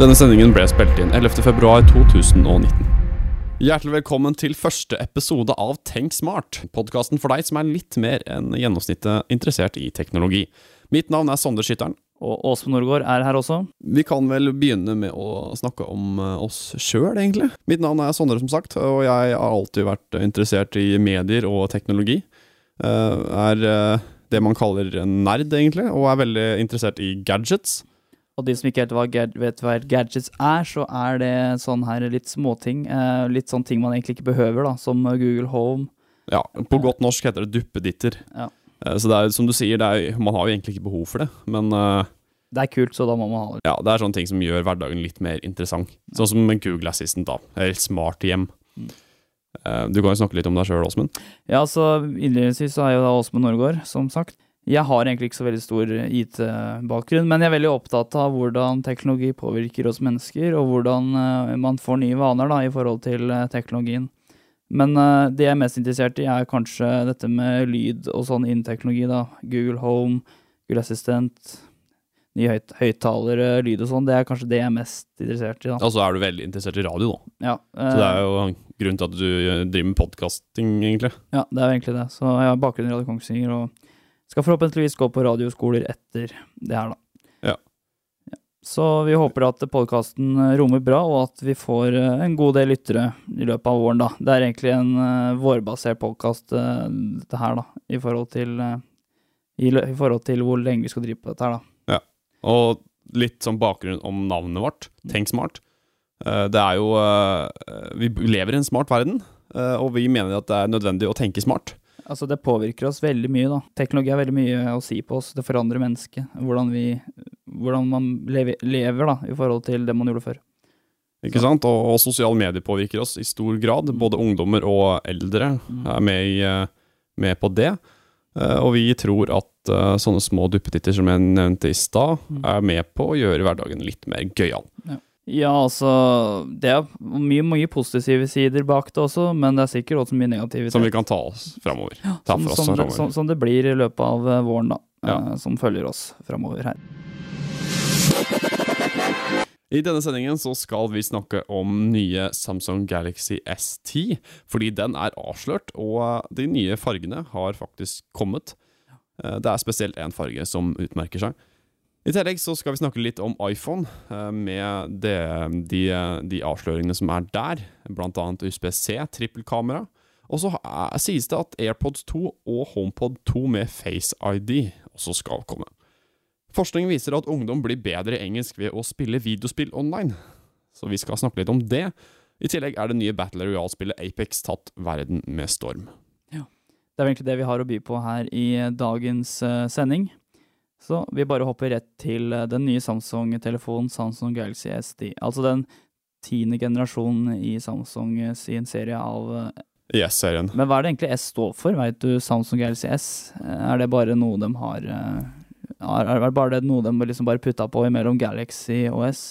Denne sendingen ble spilt inn 11.2.2019. Hjertelig velkommen til første episode av Tenk smart, podkasten for deg som er litt mer enn gjennomsnittet interessert i teknologi. Mitt navn er Sondre Skytteren. Og Åsmund Norgård er her også. Vi kan vel begynne med å snakke om eh, oss sjøl, egentlig. Mitt navn er Sondre, som sagt, og jeg har alltid vært interessert i medier og teknologi. Eh, Er eh, det man kaller nerd, egentlig, og er veldig interessert i gadgets. Og de som ikke helt vet hva gadgets er, så er det sånn her litt småting. Eh, litt sånn ting man egentlig ikke behøver, da, som Google Home. Ja, på godt norsk heter det duppeditter. Ja. Eh, Så det er som du sier, det er, man har jo egentlig ikke behov for det, men eh, Det er kult, så da må man ha det. ja, det er sånne ting som gjør hverdagen litt mer interessant. Sånn som en Google Assistant, da. Helt smart hjem. Mm. Du kan jo snakke litt om deg sjøl, Åsmund. Ja, så innledningsvis så er jo da Åsmund Norgård, som sagt. Jeg har egentlig ikke så veldig stor IT-bakgrunn, men jeg er veldig opptatt av hvordan teknologi påvirker oss mennesker, og hvordan eh, man får nye vaner da, i forhold til eh, teknologien. Men eh, det jeg er mest interessert i, er kanskje dette med lyd og sånn innen teknologi. da. Google Home, Google Assistant, nye høyt høyttalere, lyd og sånn. Det er kanskje det jeg er mest interessert i. da. Altså er du veldig interessert i radio, da. Ja, Så det eh, er jo grunnen til at du eh, driver med podkasting, egentlig. Ja, det er jo egentlig det. Så jeg har bakgrunn i Radio Kongsvinger og skal forhåpentligvis gå på radioskoler etter det her, da. Ja. Ja. Så vi håper at podkasten rommer bra, og at vi får eh, en god del lyttere i løpet av våren, da. Det er egentlig en uh, vårbasert podkast, dette her, da, i forhold til uh, i, I forhold til hvor lenge vi skal drive på dette her, da. Ja. Og litt sånn bakgrunn om navnet vårt, Tenk smart. Eh, Det er jo eh, Vi lever i en smart verden, eh, og vi mener at det er nødvendig å tenke smart. Altså, det påvirker oss veldig mye, da. Teknologi har veldig mye å si på oss. Det forandrer mennesket. Hvordan vi Hvordan man lever, lever, da, i forhold til det man gjorde før. Ikke sant? Og, og sosiale medier påvirker oss i stor grad. Både ungdommer og eldre er med, i, eh, med på det. Eh, Og vi tror at eh, sånne små duppetitter som jeg nevnte i stad, Mm. er med på å gjøre hverdagen litt mer gøyal. Ja, altså Det er mye, mye positive sider bak det også, men det er sikkert også mye negativitet. Som vi kan ta oss framover. Ja, som, oss som, framover. som, som det blir i løpet av eh, våren, da. Ja. eh, som følger oss framover her. I denne sendingen så skal vi snakke om nye Samsung Galaxy S10, fordi den er avslørt, og de nye fargene har faktisk kommet. Eh, Det er spesielt én farge som utmerker seg. I tillegg så skal vi snakke litt om iPhone, eh, med det, de, de avsløringene som er der, blant annet USBC, trippelkamera. Og så er- sies det at AirPods 2 og HomePod 2 med Face ID også skal komme. Forskning viser at ungdom blir bedre i engelsk ved å spille videospill online. Så vi skal snakke litt om det. I tillegg er det nye Battle Royale-spillet Apex tatt verden med storm. Ja, Det er egentlig det vi har å by på her i eh, dagens eh, sending. Så vi bare hopper rett til eh, den nye Samsung-telefonen Samsung Galaxy SD. Altså den tiende generasjonen i Samsung eh, sin serie av eh, Yes-serien. Men hva er det egentlig S står for? Veit du Samsung Galaxy S? Er det bare noe de har Er det bare noe de liksom bare putta på imellom Galaxy og S?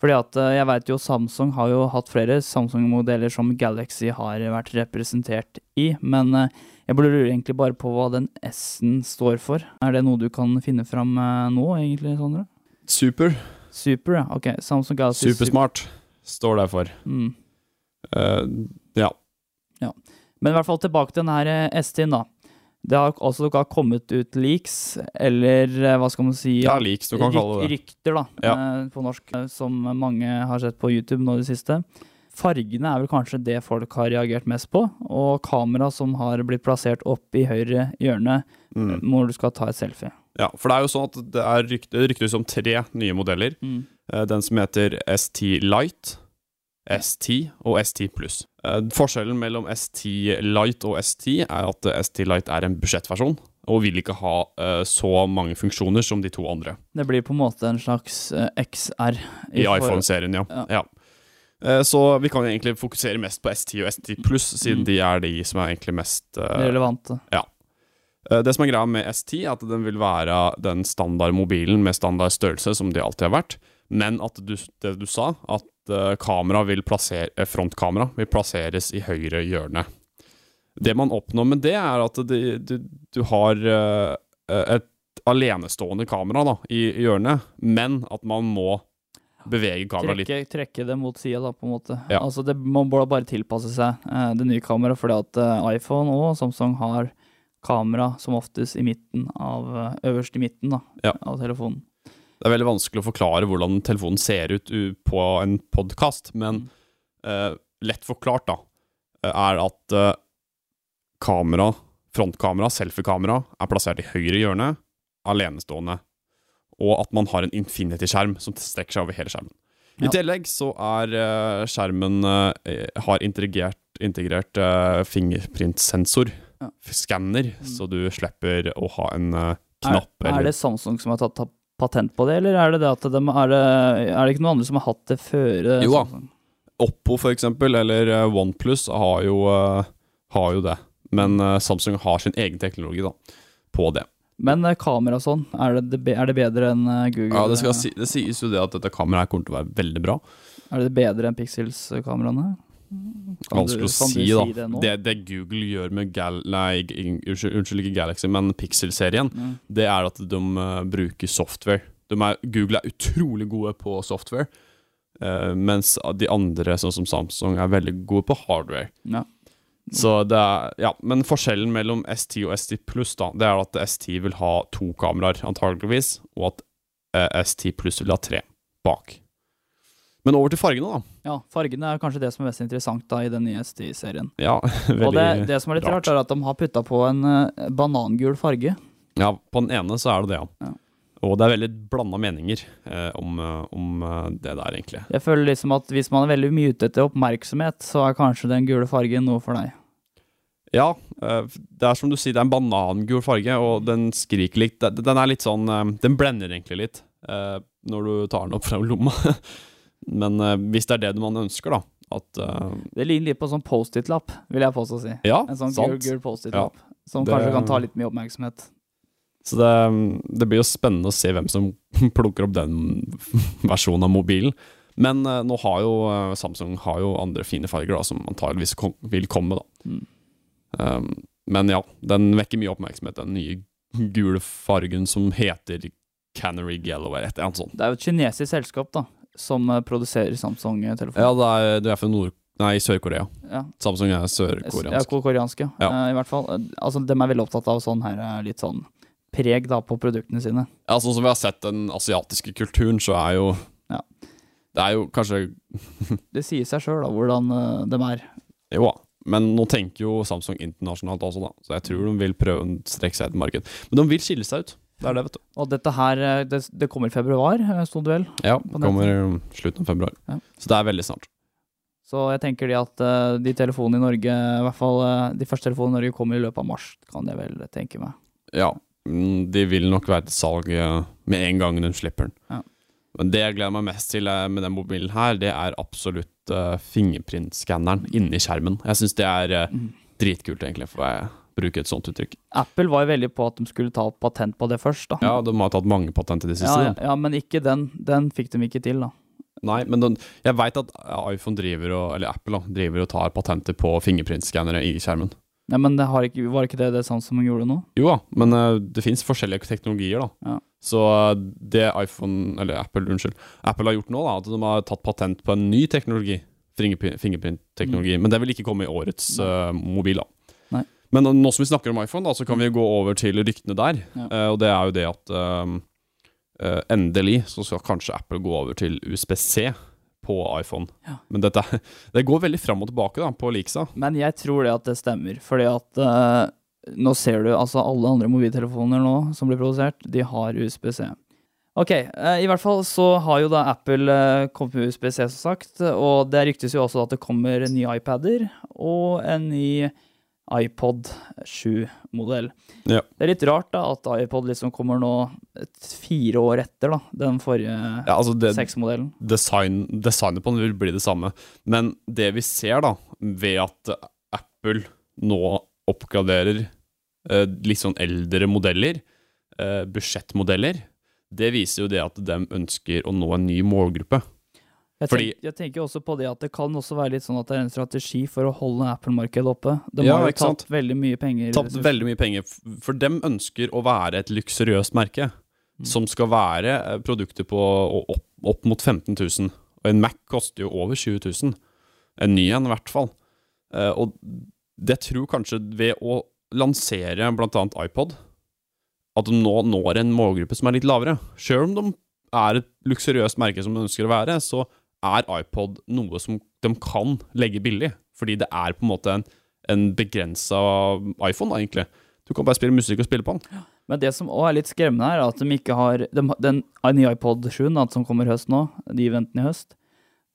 Fordi at jeg veit jo Samsung har jo hatt flere Samsung-modeller som Galaxy har vært representert i, men jeg burde lure egentlig bare på hva den S-en står for. Er det noe du kan finne fram eh, nå, egentlig, Sondre? Super. Super, ja. Ok. Samsung Galaxy Supersmart står der for. Mm. Uh, ja. Men i hvert fall tilbake til denne eh, S10, da. Det har altså ikke kommet ut leaks, eller eh, hva skal man si Ja, leaks, du kan kalle det. Rykter, da, Ja. eh, på norsk, eh, som mange har sett på YouTube nå i det siste. Fargene er vel kanskje det folk har reagert mest på, og kamera som har blitt plassert opp i høyre hjørne Mm. når du skal ta et selfie. ja. For det er jo sånn at det er rykt, det ryktes om tre nye modeller. Mm. Den som heter ST Light, ST og ST pluss. Eh, Forskjellen mellom ST Light og ST er at eh, ST Light er en budsjettversjon, og vil ikke ha uh, så mange funksjoner som de to andre. Det blir på en måte en slags uh, XR. I I iPhone-serien, ja. Ja. ja. Eh, Så vi kan egentlig fokusere mest på S10 og ST pluss, siden Mm. de er de som er egentlig mest eh, Relevante. Ja. Det som er greia med S10, er at den vil være den standard mobilen med standard størrelse som de alltid har vært, men at du, det du sa, at eh, kamera vil plassere, eh, frontkamera vil plasseres i høyre hjørne. Det man oppnår med det, er at det, du, du har eh, et alenestående kamera da, i hjørnet, men at man må bevege kameraet litt. Trekke, trekke det mot sida, da, på en måte. Ja. Altså, det må bare tilpasse seg eh, det nye kameraet, fordi at eh, iPhone og Samsung har kamera som oftest i midten av eh, Øverst i midten da, Ja. av telefonen. Det er veldig vanskelig å forklare hvordan telefonen ser ut på en podkast, men eh, lett forklart, da, er at kamera, frontkamera, selfiekamera, er plassert i høyre hjørne, alenestående, og at man har en infinity-skjerm som strekker seg over hele skjermen. I tillegg så er uh, skjermen uh, har integrert, integrert uh, fingerprintsensor, Ja. skanner, Mm. så du slipper å ha en eh, knapp Er, er det Samsung som har tatt tatt patent på det, eller er det det at de, er, det, er det ikke noen andre som har hatt det før? Jo da. Samsung? Oppo for eksempel, eller OnePlus har jo, har jo det. Men Samsung har sin egen teknologi da, på det. Men eh, kamera og sånn, er det, er det bedre enn eh, Google? Ja, det, si, det sies jo det at dette kameraet kommer til å være veldig bra. Er det bedre enn Pixels-kameraene? Vanskelig å si, da. det det, det Google gjør med Gal nei, unnskyld, unnskyld, ikke Galaxy, men Pixel-serien, Mm. det er at de uh, bruker software. De er, Google er utrolig gode på software, uh, mens de andre, sånn som Samsung, er veldig gode på hardware. Ja. Så det er, ja, Men forskjellen mellom S10 og S10 pluss da, det er at S10 vil ha to kameraer, antageligvis, og at eh, S10 pluss vil ha tre bak. Men over til fargene, da. Ja, fargene er kanskje det som er mest interessant da i den nye ST-serien. Ja, veldig Og det, det som er litt rart. rart, er at de har putta på en eh, banangul farge. Ja, på den ene så er det det, ja. Ja. Og det er veldig blanda meninger eh, om, eh, om eh, det der, egentlig. Jeg føler liksom at hvis man er veldig mye ute etter oppmerksomhet, så er kanskje den gule fargen noe for deg. Ja, eh, det er som du sier, det er en banangul farge, og den skriker litt Den er litt sånn Den blender egentlig litt når du tar den opp fra lomma. Men hvis det er det man ønsker, da, at Det ligner litt på sånn Post-It-lapp, vil jeg påstå å si. Ja, En sånn gul, sant. gul Post-It-lapp. Som Det- kanskje kan ta litt mye oppmerksomhet. Så det, det blir jo spennende å se hvem som plukker opp den versjonen av mobilen. Men eh, nå har jo eh, Samsung har jo andre fine farger da, som antageligvis kom, vil komme. da. Mm. Um, men ja, den vekker mye oppmerksomhet, den nye gule fargen som heter Canary Yellow eller et eller annet sånt. Det er jo et kinesisk selskap da, som eh, produserer Samsung-telefoner. det er, det er fra Nord... Nei, Sør-Korea. Ja, Samsung er ja, sørkoreansk. ja. Ja. Uh, I hvert fall. Altså, de er veldig opptatt av sånn her litt sånn preg da på produktene sine. Ja, sånn som vi har sett den asiatiske kulturen, så er jo Ja. Det er jo kanskje Det sier seg sjøl hvordan uh, de er. Jo da, men nå tenker jo Samsung internasjonalt også, da. Så jeg tror de vil prøve å strekke seg et marked. Men de vil skille seg ut. Det er det, vet du. Og dette her, eh, det, det kommer i februar, eh, sto det vel. Ja, det kommer i slutten av februar. Ja. Så det er veldig snart. Så jeg tenker de at eh, de telefonene i Norge, i hvert fall eh, de første telefonene i Norge, kommer i løpet av mars, kan jeg vel tenke meg. Ja, de vil nok være til salg eh, med en gang de slipper den. Ja. Men det jeg gleder meg mest til eh, med den mobilen her, det er absolutt uh, fingerprintskanneren inni skjermen. Jeg syns det er eh, Mm. dritkult, egentlig, for å bruke et sånt uttrykk. Apple var jo veldig på at de skulle ta patent på det først, da. Ja, de har tatt mange patent i det siste. ja, ja, ja, men ikke den. Den fikk de ikke til, da. Nei, men den, jeg veit at iPhone driver og, eller Apple da, driver og tar patenter på fingerprintskannere i skjermen. Ja, men det har ikke, var ikke det det Samsung gjorde nå? Jo da, men eh, det fins forskjellige teknologier, da. Ja. Så eh, det iPhone, eller Apple, unnskyld, Apple har gjort nå, da, at de har tatt patent på en ny teknologi. Fingerprint-teknologi. Mm. Men det vil ikke komme i årets eh, mobil, da. Nei. Men nå som vi snakker om iPhone, da, så kan vi gå over til ryktene der. Ja. Uh, og det er jo det at um, uh, endelig så skal kanskje Apple gå over til USBC på iPhone. Ja. Men dette, det går veldig fram og tilbake da, på leaksa. Men jeg tror det at det stemmer, fordi at uh, nå ser du altså alle andre mobiltelefoner nå som blir produsert, de har USB-C. Ok, uh, i hvert fall så har jo da Apple uh, kommet med USB-C, som sagt, og det ryktes jo også at det kommer nye iPader og en ny iPod 7-modell. Ja. Det er litt rart da at iPod liksom kommer nå et fire år etter da, den forrige Ja, altså det, 6-modellen. design, designet på den vil bli det samme. Men det vi ser da, ved at Apple nå oppgraderer eh, litt sånn eldre modeller, eh, budsjettmodeller, det viser jo det at de ønsker å nå en ny målgruppe. Jeg, Fordi- tenk, jeg tenker også på det at det kan også være litt sånn at det er en strategi for å holde Apple-markedet oppe. De Ja, har jo tapt veldig mye penger. Tapt veldig mye penger, for dem ønsker å være et luksuriøst merke. Mm. Som skal være eh, produkter på, opp, opp mot 15 000. Og en Mac koster jo over 20 000. En ny en, i hvert fall. Eh, og det tror kanskje ved å lansere bl.a. iPod, at de nå når en målgruppe som er litt lavere. Sjøl om de er et luksuriøst merke som de ønsker å være, så er iPod noe som de kan legge billig. Fordi det er på en måte en, en begrensa iPhone, da, egentlig. Du kan bare spille musikk og spille på den. Men det som òg er litt skremmende, er at de ikke har de, Den nye iPod 7 da, som kommer høst nå, de eventene i høst,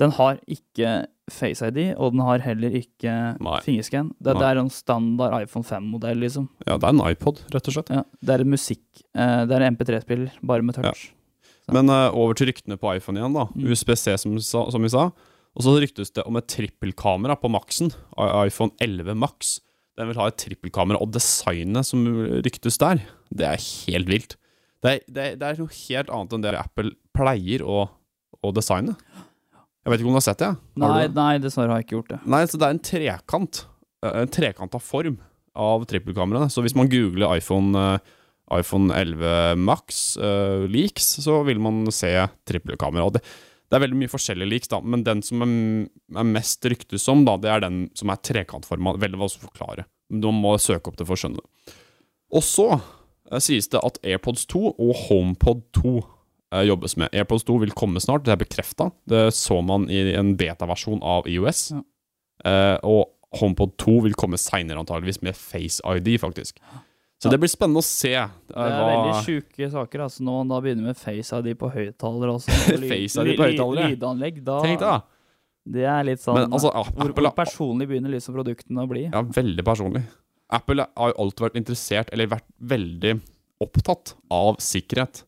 den har ikke Face ID, og den har heller ikke Nei. fingerscan. Det, det er en standard iPhone 5-modell, liksom. Ja, det er en iPod, rett og slett. Ja, det er en musikk eh, Det er en MP3-spiller, bare med touch. Men uh, over til ryktene på iPhone igjen, da. Mm. USB-C, som, som vi sa. Og så ryktes det om et trippelkamera på Maxen. iPhone 11 Max. Den vil ha et trippelkamera, og designet som ryktes der, det er helt vilt. Det er, det er, det er noe helt annet enn det Apple pleier å, å designe. Jeg vet ikke om du har sett det? Har Nei, det? nei, dessverre har jeg ikke gjort det. Nei, så det er en trekant. eh, En trekanta form av trippelkameraene. Så hvis man googler iPhone, eh, iPhone 11 Max uh, leaks, så vil man se trippelkamera. Det, det er veldig mye forskjellige leaks, da, men den som er, er mest ryktes om, da, det er den som er trekantforma. Veldig vanskelig å forklare. Du må søke opp det for å skjønne det. Og så uh, sies det at AirPods 2 og HomePod 2 uh, jobbes med. AirPods 2 vil komme snart, det er bekrefta. Det så man i en beta-versjon av IOS. Ja. Eh, og HomePod 2 vil komme seinere, antageligvis, med Face ID, faktisk. Så det blir spennende å se. eh, Det er hva- veldig sjuke saker. altså Nå da begynner vi med Face ID på høyttalere også. og Face ID på høyttalere? Lydanlegg. Da, Tenk da. Det er litt sånn Men altså, ah, hvor, hvor personlig begynner liksom produktene å bli. Ja, veldig personlig. Apple har jo alltid vært interessert, eller vært veldig opptatt av sikkerhet.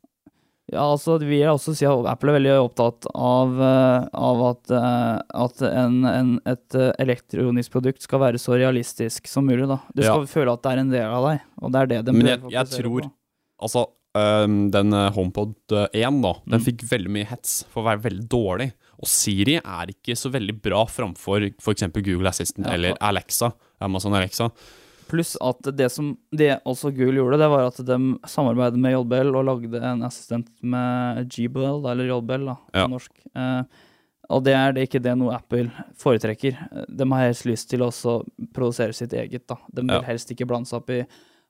Ja, altså Vi vil også si at Apple er veldig opptatt av, eh, av at, eh, at en, en, et eh, elektronisk produkt skal være så realistisk som mulig. da. Du skal føle at det er en del av deg, og det er det de Men jeg- jeg tror- på. Altså, um, den HomePod eh, 1, da, den Mm. fikk veldig mye hets for å være veldig dårlig. Og Siri er ikke så veldig bra framfor f.eks. Google Assistant Ja. eller Alexa. Amazon Alexa. Pluss at det som det også Google gjorde, det var at de samarbeidet med JBL og lagde en assistent med GBL, eller JBL da, på Ja. norsk. Eh, og det er det ikke det noe Apple foretrekker. Eh, De har helst lyst til også å produsere sitt eget. da. De vil Ja. helst ikke blande seg opp i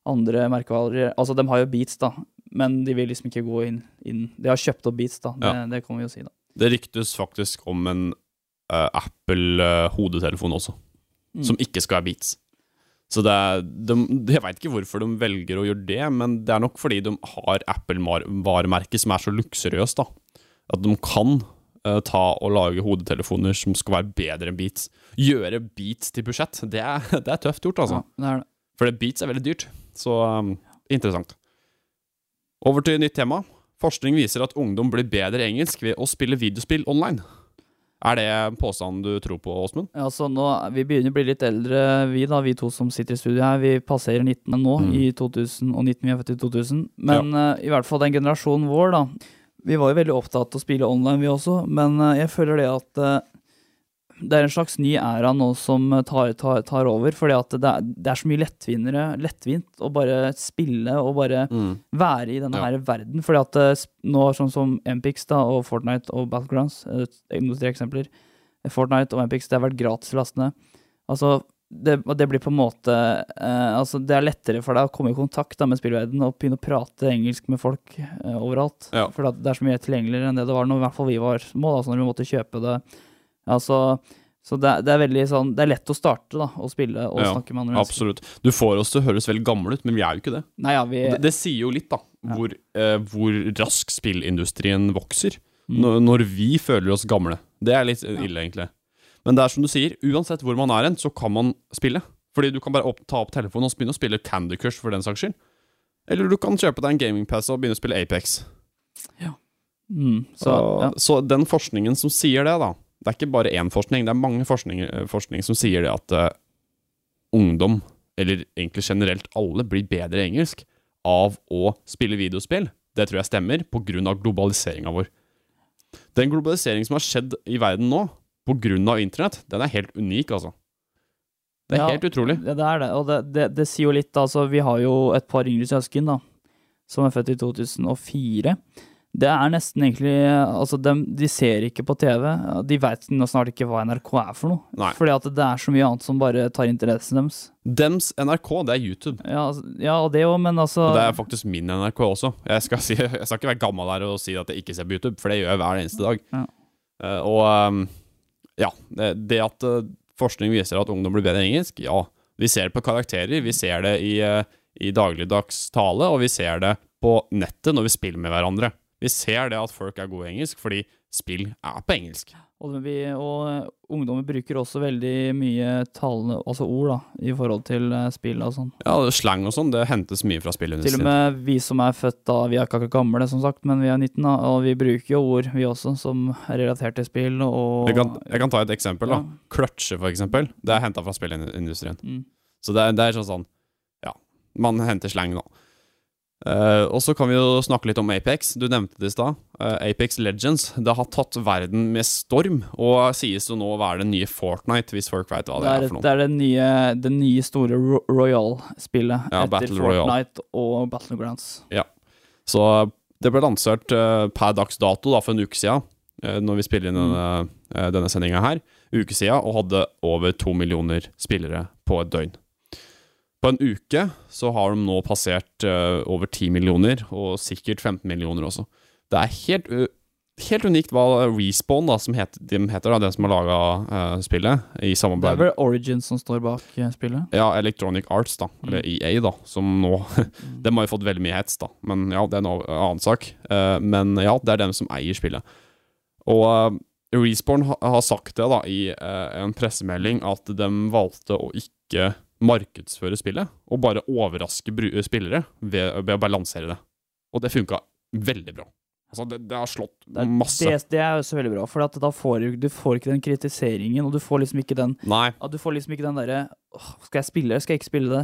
andre merkevarer. Altså, de har jo Beats, da, men de vil liksom ikke gå inn, inn. De har kjøpt opp Beats, da. Det, Ja. det kan vi jo si, da. Det ryktes faktisk om en uh, Apple-hodetelefon også, Mm. som ikke skal være Beats. Så det er, de, Jeg veit ikke hvorfor de velger å gjøre det, men det er nok fordi de har Apple-varemerket som er så luksuriøst, da. At de kan uh, ta og lage hodetelefoner som skal være bedre enn Beats. Gjøre Beats til budsjett, det er, det er tøft gjort, altså. Ja, det det. For Beats er veldig dyrt. Så um, interessant. Over til nytt tema. Forskning viser at ungdom blir bedre engelsk ved å spille videospill online. Er det en påstand du tror på, Åsmund? Ja, så nå, Vi begynner å bli litt eldre, vi da, vi to som sitter i studio her. Vi passerer 19 nå, Mm. i 2019. Vi er født i 2000. Men eh, i hvert fall den generasjonen vår, da. Vi var jo veldig opptatt av å spille online, vi også. Men uh, jeg føler det at eh, det er en slags ny æra nå som tar, tar, tar over. Fordi at det er, det er så mye lettvinnere, lettvint å bare spille og bare være i denne Ja. her verden. Fordi at eh, nå sånn som Empix da, og Fortnite og Battlegrounds, eh, noen tre eksempler, Fortnite og Empix, det har vært gratis-lastende. Altså, det, det blir på en måte eh, Altså, det er lettere for deg å komme i kontakt da, med spillverdenen og begynne å prate engelsk med folk eh, overalt. Ja. For det er så mye tilgjengeligere enn det det var når i hvert fall vi var små, da, så når vi måtte kjøpe det. Altså, så det, er- det er veldig sånn Det er lett å starte da, å spille og Ja, snakke med andre mennesker. Absolutt. Du får oss til å høres veldig gamle ut, men vi er jo ikke det. Nei, ja, vi, Det, det sier jo litt, da, Ja. hvor, eh, hvor rask spillindustrien vokser. Mm. Når, når vi føler oss gamle. Det er litt ille, egentlig. Men det er som du sier, uansett hvor man er hen, så kan man spille. Fordi du kan bare opp, ta opp telefonen og begynne å spille Candy Crush for den saks skyld. Eller du kan kjøpe deg en gamingpass og begynne å spille Apex. mm, så, Så, ja. så den forskningen som sier det, da Det er ikke bare én forskning, det er mange forskning, eh, forskning som sier det at uh, ungdom, eller egentlig generelt alle, blir bedre i engelsk av å spille videospill. Det tror jeg stemmer, pga. globaliseringa vår. Den globaliseringen som har skjedd i verden nå, pga. internett, den er helt unik, altså. Det er Ja. helt utrolig. Ja, det er det, og det, det, det sier jo litt, altså, vi har jo et par yngre søsken, da, som er født i 2004. Det er nesten egentlig Altså, de, de ser ikke på TV. De veit snart ikke hva NRK er for noe. Nei. Fordi at det er så mye annet som bare tar interessen deres. Dems NRK, det er YouTube. Ja, altså- ja og det òg, men altså Og det er faktisk min NRK også. Jeg skal, si, jeg skal ikke være gammel der og si at jeg ikke ser på YouTube, for det gjør jeg hver eneste dag. Ja. Eh, og um, ja, det, det at eh, forskning viser at ungdom blir bedre i engelsk, ja. Vi ser det på karakterer, vi ser det i, eh, i dagligdags tale, og vi ser det på nettet når vi spiller med hverandre. Vi ser det at folk er gode i engelsk fordi spill er på engelsk. Og, vi, og eh, ungdommer bruker også veldig mye talende, altså ord, da, i forhold til eh, spill og sånn. Ja, Slang og sånn, det hentes mye fra Til og med vi som er født da, vi er ikke akkurat gamle, som sagt, men vi er 19, da, og vi bruker jo ord, vi også, som er relatert til spill og Jeg kan, jeg kan ta et eksempel. da. Ja. Kløtsje, for eksempel. Det er henta fra spillindustrien. Mm. Så det er, det er sånn sånn Ja, man henter slang, da. Eh, og så kan vi jo snakke litt om Apex. Du nevnte det i stad. Uh, Apex Legends. Det har tatt verden med storm, og sies jo nå å være den nye Fortnite, hvis folk veit hva det, Det er er, for noe. det er det nye, det nye store Ro- Royal-spillet Ja, etter Battle Royale. Fortnite og Battlegrounds. Ja. Så det ble lansert uh, per dags dato da, for en uke siden, når vi spiller inn denne, uh, denne sendinga her, uke siden, og hadde over to millioner spillere på et døgn. På en uke så har de nå passert eh, over 10 millioner, og sikkert 15 millioner også. Det er helt, helt unikt hva Respawn, da, som heter, de heter, da, den som har laga spillet, i samarbeid Det er vel Origins som står bak eh, spillet. ja, Electronic Arts, da, eller EA, da, som nå De har jo fått veldig mye hets, da, men ja, det er en annen sak. Uh, men ja, det er dem som eier spillet. Og uh, Respawn ha, har sagt det da i eh, en pressemelding at de valgte å ikke markedsføre spillet, og bare overraske spillere ved, ved å bare lansere det. Og det funka veldig bra. Altså, det, det har slått Det, er- masse. det, det er også veldig bra, for at da får du, du får ikke den kritiseringen, og du får liksom ikke den Nei, At Du får liksom ikke den derre Skal jeg spille, det, skal jeg ikke spille det?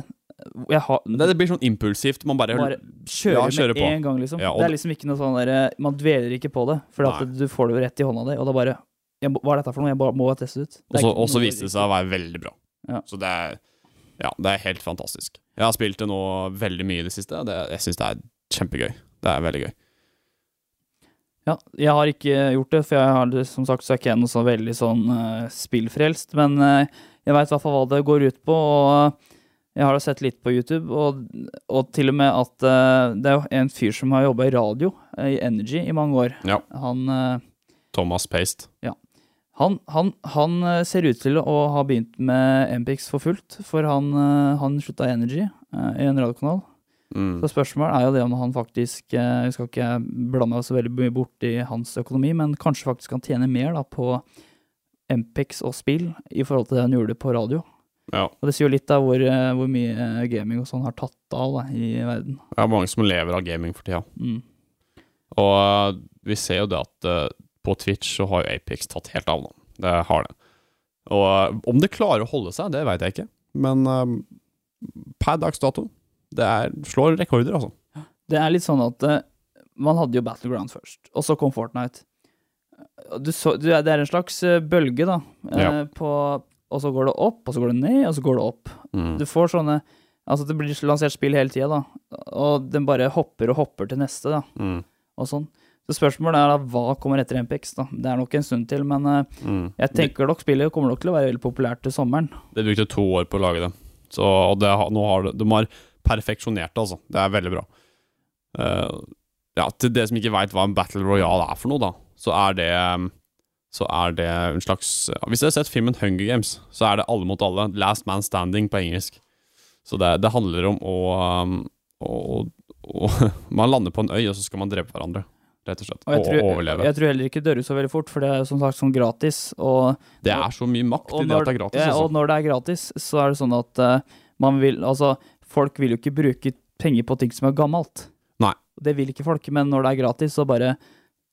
Jeg har det, det blir sånn impulsivt. Man bare, Bare kjører, Ja, kjører, med på. en gang, liksom. Ja, det er liksom ikke noe sånn derre Man dveler ikke på det, for at du får det rett i hånda di, og da bare jeg, Hva er dette for noe? Jeg bare må teste ut. Det er Og så- viste det seg å være veldig bra. Ja. Så det er, ja, det er helt fantastisk. Jeg har spilt det nå veldig mye i det siste. Det, jeg syns det er kjempegøy. Det er veldig gøy. Ja, jeg har ikke gjort det, for jeg har, som sagt så er ikke jeg noe så veldig sånn uh, spillfrelst, men uh, jeg veit i hvert fall hva det går ut på, og eh, jeg har da sett litt på YouTube, og, og til og med at uh, det er en fyr som har jobba i radio, i Energy, i mange år. Ja. Han, Thomas Paste. Han, han, han eh, ser ut til å ha begynt med Mpix for fullt, for han, eh, han slutta i Energy, eh, i en radiokanal. Mm. Så spørsmålet er jo det om han faktisk Vi skal ikke blande meg så veldig mye bort i hans økonomi, men kanskje faktisk kan tjene mer da på Mpex og spill i forhold til det han gjorde på radio. Ja. Og det sier jo litt av hvor, hvor mye gaming og sånn har tatt av da, i verden. Det er mange som lever av gaming for tida. Mm. Og vi ser jo det at på Twitch så har jo Apex tatt helt av nå. Det har det. Og uh, om det klarer å holde seg, det veit jeg ikke. Men um, per dags dato, det er, slår rekorder, altså. Det er litt sånn at uh, man hadde jo Battleground først, og så kom Fortnite. Du så, du, det er en slags eh, bølge, da. ja. uh, På, og så går det opp, og så går det ned, og så går det opp. Mm. Du får sånne Altså, det blir lansert spill hele tida, da. Og den bare hopper og hopper til neste, da. Mm. Og sånn. Så spørsmålet er da hva kommer etter MPX, da. Det er nok en stund til, men eh, Mm. jeg tenker nok spillet kommer nok til å være veldig populært til sommeren. Det brukte to år på å lage det. Så og det, nå har det, de har perfeksjonert det, altså. Det er veldig bra. Uh, ja, til det som ikke veit hva en Battle Royale er for noe, da, så er det um, Så er det en slags Hvis dere har sett filmen Hunger Games, så er det alle mot alle. Last man standing på engelsk. Så det, det handler om å, å, å, å Man lander på en øy, og så skal man drepe hverandre. Rett og slett. Og jeg Og, tror, overleve. jeg tror heller ikke dør ut så veldig fort, for det er som sagt sånn gratis. Og, det er så mye makt og, i det når, at det er gratis. ja, Altså. og når det er gratis, så er det sånn at uh, man vil Altså, folk vil jo ikke bruke penger på ting som er gammelt. Nei. Det vil ikke folk, men når det er gratis, så bare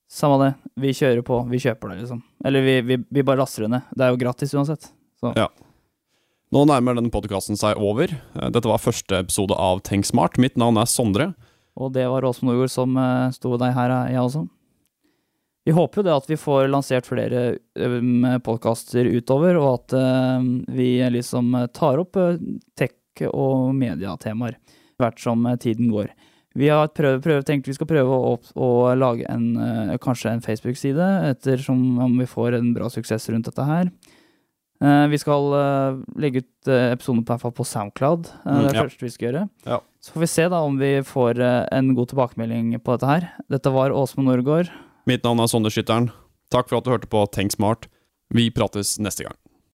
Samme det, vi kjører på, vi kjøper det, liksom. Eller vi, vi, vi bare laster det ned. Det er jo gratis uansett. Så. Ja. Nå nærmer denne podkasten seg over. Eh, Dette var første episode av Tenk smart. Mitt navn er Sondre. Og det var Åsmund Nordjord som uh, sto deg her, eh, jeg også. Vi håper jo det at vi får lansert flere um, podkaster utover, og at eh, vi liksom eh, tar opp eh, tech- og mediatemaer hvert som eh, tiden går. Vi har prøv, prøv, tenkt vi skal prøve å, å lage en, eh, kanskje en Facebook-side, ettersom om vi får en bra suksess rundt dette her. Eh, vi skal eh, legge ut uh, episoden på, på SoundCloud. det er det ja. første vi skal gjøre. Ja. Så får vi se da om vi får en god tilbakemelding på dette her. Dette var Åsmund Norgård. Mitt navn er Sondre Skytteren. Takk for at du hørte på Tenk smart. Vi prates neste gang.